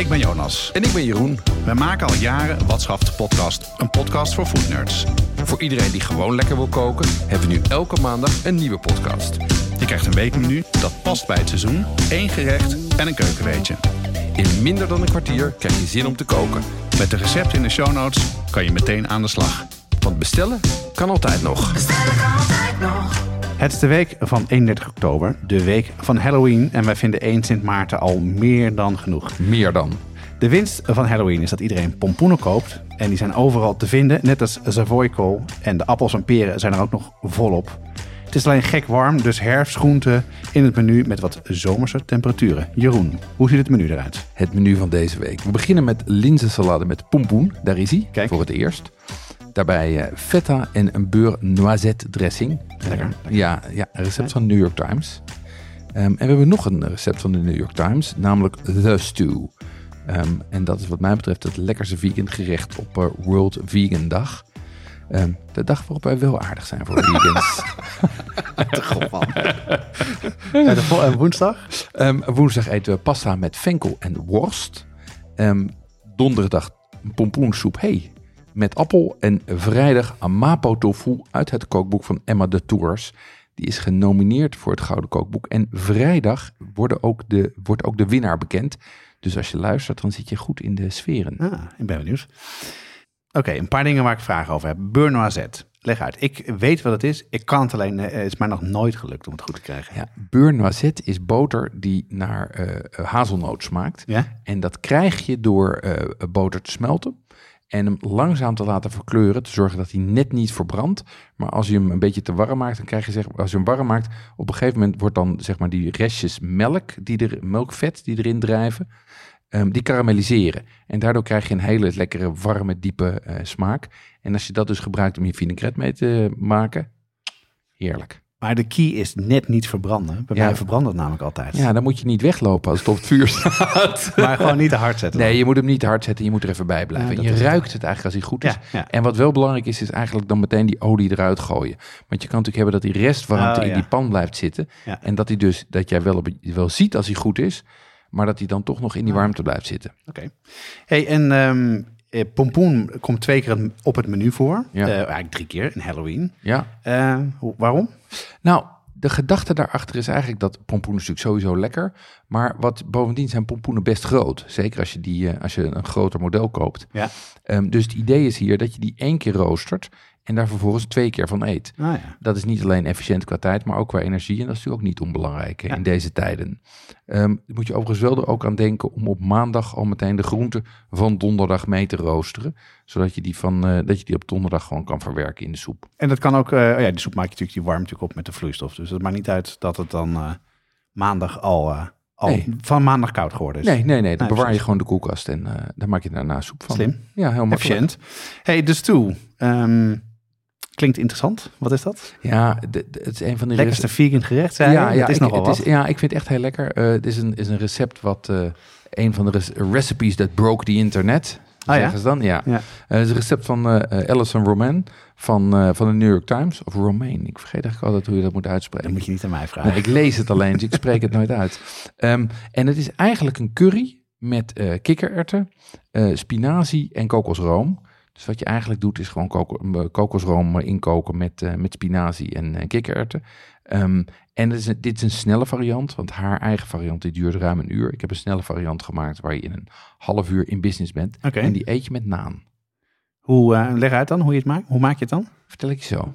Ik ben Jonas. En ik ben Jeroen. We maken al jaren Wat schaft de podcast, een podcast voor foodnerds. Voor iedereen die gewoon lekker wil koken, hebben we nu elke maandag een nieuwe podcast. Je krijgt een weekmenu dat past bij het seizoen, één gerecht en een keukenweetje. In minder dan een kwartier krijg je zin om te koken. Met de recepten in de show notes kan je meteen aan de slag. Want bestellen kan altijd nog. Het is de week van 31 oktober, de week van Halloween. En wij vinden 1 Sint Maarten al meer dan genoeg. Meer dan. De winst van Halloween is dat iedereen pompoenen koopt. En die zijn overal te vinden, net als Savoykool. En de appels en peren zijn er ook nog volop. Het is alleen gek warm, dus herfstgroenten in het menu met wat zomerse temperaturen. Jeroen, hoe ziet het menu eruit? Het menu van deze week. We beginnen met linzensalade met pompoen. Daar is hij, Kijk. voor het eerst. Daarbij eh, feta en een beurre noisette dressing. Lekker. Eh, ja, ja, een recept van de New York Times. Ehm, en we hebben nog een recept van de New York Times, namelijk The Stew. Ehm, en dat is wat mij betreft het lekkerste vegan gerecht op eh, World Vegan Dag. Ehm, de dag waarop wij wel aardig zijn voor vegans. De vol- en woensdag? Woensdag eten we pasta met venkel en worst. Donderdag pompoensoep hey, met appel. En vrijdag amapo tofu uit het kookboek van Emma de Tours. Die is genomineerd voor het Gouden Kookboek. En vrijdag worden ook de, wordt ook de winnaar bekend. Dus als je luistert, dan zit je goed in de sferen. Ah, ik ben benieuwd. Oké, een paar dingen waar ik vragen over heb. Beurre noisette. Leg uit. Ik weet wat het is. Ik kan het alleen. eh, Het is mij nog nooit gelukt om het goed te krijgen. Ja, beurre noisette is boter die naar eh, hazelnoot smaakt. Ja? En dat krijg je door eh, boter te smelten en hem langzaam te laten verkleuren, te zorgen dat hij net niet verbrandt. Maar als je hem een beetje te warm maakt, dan krijg je zeg, als je hem warm maakt, op een gegeven moment wordt dan zeg maar die restjes melk, die er, melkvet die erin drijven, ehm, die karamelliseren. En daardoor krijg je een hele lekkere, warme, diepe eh, smaak. En als je dat dus gebruikt om je vinaigrette mee te maken, heerlijk. Maar de key is net niet verbranden. Bij Ja. mij verbrandt het namelijk altijd. Ja, dan moet je niet weglopen als het op het vuur staat. Maar gewoon niet te hard zetten. Nee, je moet hem niet te hard zetten. Je moet er even bij blijven. Ja, en dat je ruikt het eigenlijk als hij goed is. Ja. En wat wel belangrijk is, is eigenlijk dan meteen die olie eruit gooien. Want je kan natuurlijk hebben dat die restwarmte Oh, in die pan blijft zitten. En dat hij dus, dat jij wel, op- wel ziet als hij goed is, maar dat hij dan toch nog in die warmte blijft zitten. Oké. Hey, en ehm, eh, pompoen komt twee keer op het menu voor. Ja. Eh, eigenlijk drie keer in Halloween. Ja. Eh, waarom? Nou, de gedachte daarachter is eigenlijk dat pompoen is natuurlijk sowieso lekker. Maar wat bovendien zijn pompoenen best groot. Zeker als je, die, eh, als je een groter model koopt. Ja. Ehm, dus het idee is hier dat je die één keer roostert en daar vervolgens twee keer van eet. Ah ja. Dat is niet alleen efficiënt qua tijd, maar ook qua energie. En dat is natuurlijk ook niet onbelangrijk Ja. in deze tijden. Ehm moet je overigens wel er ook aan denken om op maandag al meteen de groenten van donderdag mee te roosteren. Zodat je die, van, eh, dat je die op donderdag gewoon kan verwerken in de soep. En dat kan ook, eh, oh ja, die soep maak je natuurlijk, die warmt natuurlijk op met de vloeistof. Dus het maakt niet uit dat het dan eh, maandag al, al Nee. van maandag koud geworden is. Nee, nee, nee. Dan Nee, bewaar je gewoon de koelkast en daar maak je daarna soep van. Slim. Ja, heel makkelijk. Efficiënt. Hey, de stew. Ehm, klinkt interessant. Wat is dat? Ja, de- de- het is een van die Lekkerste vegan gerecht, ja, ja, dat is ik, nogal het is, ja, ik vind het echt heel lekker. Eh, het is een, is een recept wat eh, een van de recipes that broke the internet. Ah, ja? zeggen ze dan? Ja. Ja. Eh, het is een recept van Alison Roman van, van de New York Times. Of Romaine. Ik vergeet eigenlijk altijd hoe je dat moet uitspreken. Dat moet je niet aan mij vragen. Nee, ik lees het alleen, dus ik spreek het nooit uit. Ehm, en het is eigenlijk een curry met kikkererwten, spinazie en kokosroom. Dus wat je eigenlijk doet is gewoon koko- eh, kokosroom inkoken met, eh, met spinazie en eh, kikkererwten. Ehm, en dit is, een, dit is een snelle variant, want haar eigen variant die duurt ruim een uur. Ik heb een snelle variant gemaakt waar je in een half uur in business bent. En die eet je met naan. Hoe, leg uit dan hoe je het maakt. Hoe maak je het dan? Vertel ik je zo.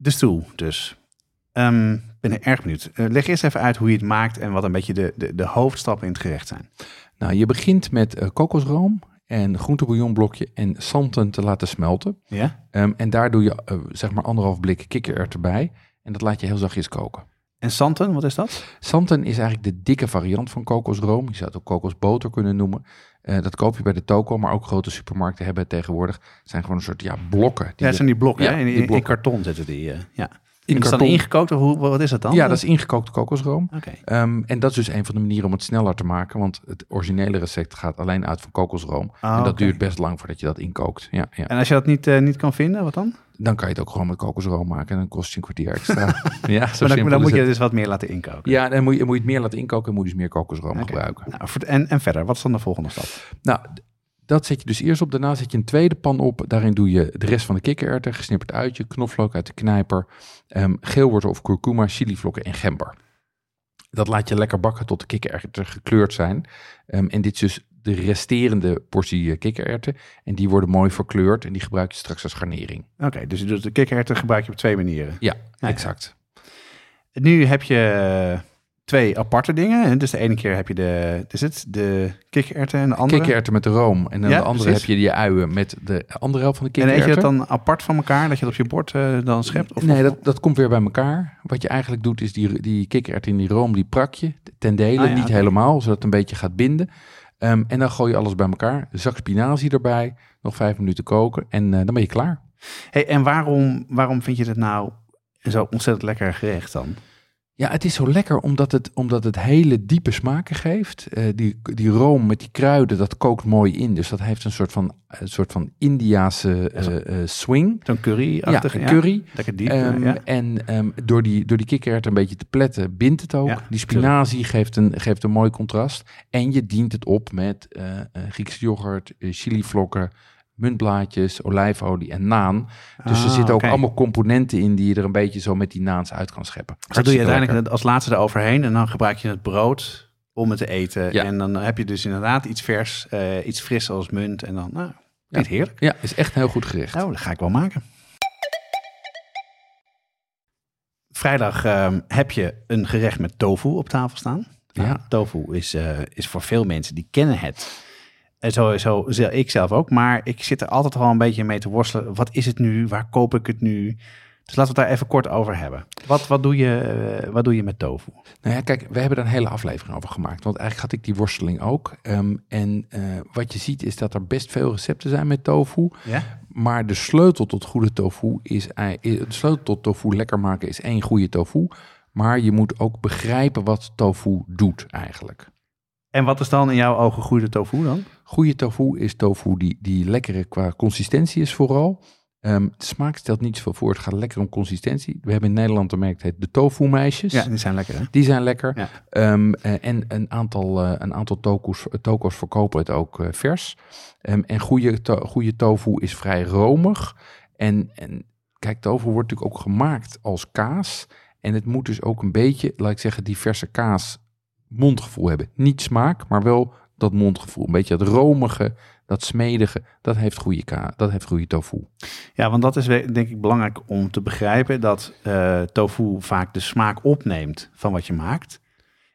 De stoel dus. Ehm ben erg benieuwd. Eh, leg eerst even uit hoe je het maakt en wat een beetje de, de, de hoofdstappen in het gerecht zijn. Nou, je begint met eh, kokosroom en groentebouillonblokje en santen te laten smelten. Ja? Ehm, en daar doe je eh, zeg maar anderhalf blik kikkererwten bij. En dat laat je heel zachtjes koken. En santen, wat is dat? Santen is eigenlijk de dikke variant van kokosroom. Je zou het ook kokosboter kunnen noemen. Eh, dat koop je bij de toko, maar ook grote supermarkten hebben het tegenwoordig. Het zijn gewoon een soort ja, blokken. die Ja, het zijn die blokken, Ja, hè? In, die in- karton zitten die. eh, ja. In is dat ingekookt of hoe, wat is dat dan? Ja, dat is ingekookte kokosroom. Oké. Ehm, en dat is dus een van de manieren om het sneller te maken. Want het originele recept gaat alleen uit van kokosroom. Ah, en dat duurt best lang voordat je dat inkookt. Ja, ja. En als je dat niet, eh, niet kan vinden, wat dan? Dan kan je het ook gewoon met kokosroom maken. En dan kost je een kwartier extra. ja, zo Maar dan, moet je het. dus wat meer laten inkoken. Ja, dan moet je, moet je het meer laten inkoken en moet je dus meer kokosroom gebruiken. Nou, en, en verder, wat is dan de volgende stap? Nou, dat zet je dus eerst op. Daarna zet je een tweede pan op. Daarin doe je de rest van de kikkererwten, gesnipperd uitje, knoflook uit de knijper, ehm geelwortel of kurkuma, chilivlokken en gember. Dat laat je lekker bakken tot de kikkererwten gekleurd zijn. Ehm, en dit is dus de resterende portie eh, kikkererwten. En die worden mooi verkleurd en die gebruik je straks als garnering. Oké, dus doet de kikkererwten gebruik je op twee manieren. Ja, ja. exact. Nu heb je twee aparte dingen. Dus de ene keer heb je de, is het, de kikkererwten en de andere. Kikkererwten met de room. En dan Ja, de andere precies. heb je die uien met de andere helft van de en eet je kikkererwten. dat dan apart van elkaar, dat je het op je bord eh, dan schept? Of, nee, of- dat, dat komt weer bij elkaar. Wat je eigenlijk doet, is die, die kikkerert in die room, die prak je ten dele, Ah, ja, niet helemaal, zodat het een beetje gaat binden. Ehm, en dan gooi je alles bij elkaar. Een zak spinazie erbij, nog vijf minuten koken en eh, dan ben je klaar. Hey, en waarom, waarom vind je het nou zo ontzettend lekker gerecht dan? Ja, het is zo lekker omdat het, omdat het hele diepe smaken geeft. Eh, die, die room met die kruiden, dat kookt mooi in. Dus dat heeft een soort van, een soort van Indiase eh, eh, swing. Zo'n curry-achtige? ja, curry. Lekker diep, Ehm, eh, ja. En ehm, door die, door die kikkererwt een beetje te pletten, bindt het ook. Ja, die spinazie geeft een, geeft een mooi contrast. En je dient het op met Griekse yoghurt, eh, chilivlokken, muntblaadjes, olijfolie en naan. Dus er Ah, zitten ook allemaal componenten in die je er een beetje zo met die naans uit kan scheppen. Dus dat doe je uiteindelijk als laatste eroverheen en dan gebruik je het brood om het te eten. Ja. En dan heb je dus inderdaad iets vers, eh, iets fris als munt. En dan, nou, klinkt heerlijk. Ja, is echt een heel goed gerecht. Nou, dat ga ik wel maken. Vrijdag ehm, heb je een gerecht met tofu op tafel staan. Nou, Ja. Tofu is, eh, is voor veel mensen, die kennen het. En sowieso, zel- ik zelf ook. Maar ik zit er altijd wel een beetje mee te worstelen. Wat is het nu? Waar koop ik het nu? Dus laten we het daar even kort over hebben. Wat, wat, doe, je, eh, wat doe je met tofu? Nou ja, kijk, we hebben daar een hele aflevering over gemaakt. Want eigenlijk had ik die worsteling ook. Ehm, en eh, wat je ziet is dat er best veel recepten zijn met tofu. Ja? Maar de sleutel tot goede tofu is, ei- de sleutel tot tofu lekker maken is één goede tofu. Maar je moet ook begrijpen wat tofu doet eigenlijk. En wat is dan in jouw ogen goede tofu dan? Goede tofu is tofu die, die lekkere qua consistentie is vooral. Ehm, de smaak stelt niet zoveel voor. Het gaat lekker om consistentie. We hebben in Nederland een merk de tofu meisjes. Ja, die zijn lekker hè? Die zijn lekker. Ja. Ehm, eh, en een aantal, eh, een aantal toko's, toko's verkopen het ook eh, vers. Ehm, en goede, to- goede tofu is vrij romig. En, en kijk, tofu wordt natuurlijk ook gemaakt als kaas. En het moet dus ook een beetje, laat ik zeggen, die verse kaas mondgevoel hebben. Niet smaak, maar wel dat mondgevoel. Een beetje dat romige, dat smedige. Dat heeft goede, ka dat heeft goede tofu. Ja, want dat is denk ik belangrijk om te begrijpen dat eh, tofu vaak de smaak opneemt van wat je maakt.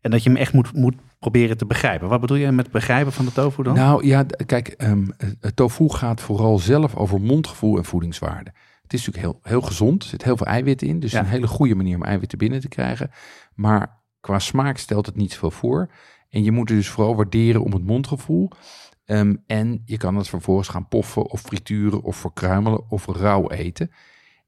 En dat je hem echt moet, moet proberen te begrijpen. Wat bedoel je met begrijpen van de tofu dan? Nou ja, kijk, eh, tofu gaat vooral zelf over mondgevoel en voedingswaarde. Het is natuurlijk heel, heel gezond, er zit heel veel eiwitten in. Dus Ja. een hele goede manier om eiwitten binnen te krijgen. Maar qua smaak stelt het niet zoveel voor. En je moet het dus vooral waarderen om het mondgevoel. Ehm, en je kan het vervolgens gaan poffen of frituren of verkruimelen of rauw eten.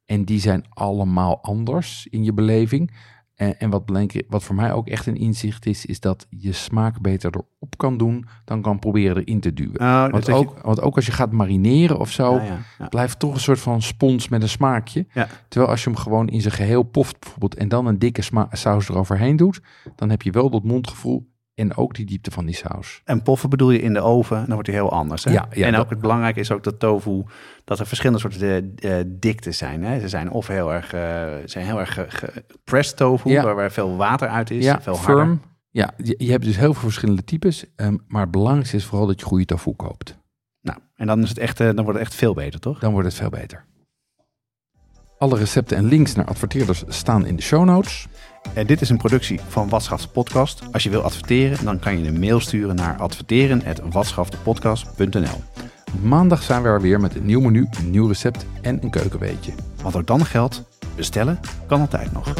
En die zijn allemaal anders in je beleving. En, en wat, belangrijk- wat voor mij ook echt een inzicht is, is dat je smaak beter erop kan doen dan kan proberen erin te duwen. Oh, Want je- ook, want ook als je gaat marineren of zo, Ja, ja, ja. blijft toch een soort van spons met een smaakje. Ja. Terwijl als je hem gewoon in zijn geheel poft bijvoorbeeld en dan een dikke saus eroverheen doet, dan heb je wel dat mondgevoel en ook die diepte van die saus. En poffen bedoel je in de oven, dan wordt hij heel anders. Hè? Ja, ja, en ook het belangrijke is ook dat tofu, dat er verschillende soorten eh, diktes zijn. Hè? Ze zijn of heel erg, eh, zijn heel erg ge- gepressed tofu, Ja. waar, waar veel water uit is, ja, veel harder. firm. Ja, je, je hebt dus heel veel verschillende types, ehm, maar het belangrijkste is vooral dat je goede tofu koopt. Nou, en dan, is het echt, dan wordt het echt veel beter, toch? Dan wordt het veel beter. Alle recepten en links naar adverteerders staan in de show notes. En dit is een productie van Watschaft Podcast. Als je wil adverteren, dan kan je een mail sturen naar adverteren.watschaftepodcast.nl. Maandag zijn we er weer met een nieuw menu, een nieuw recept en een keukenweetje. Wat ook dan geldt, bestellen kan altijd nog.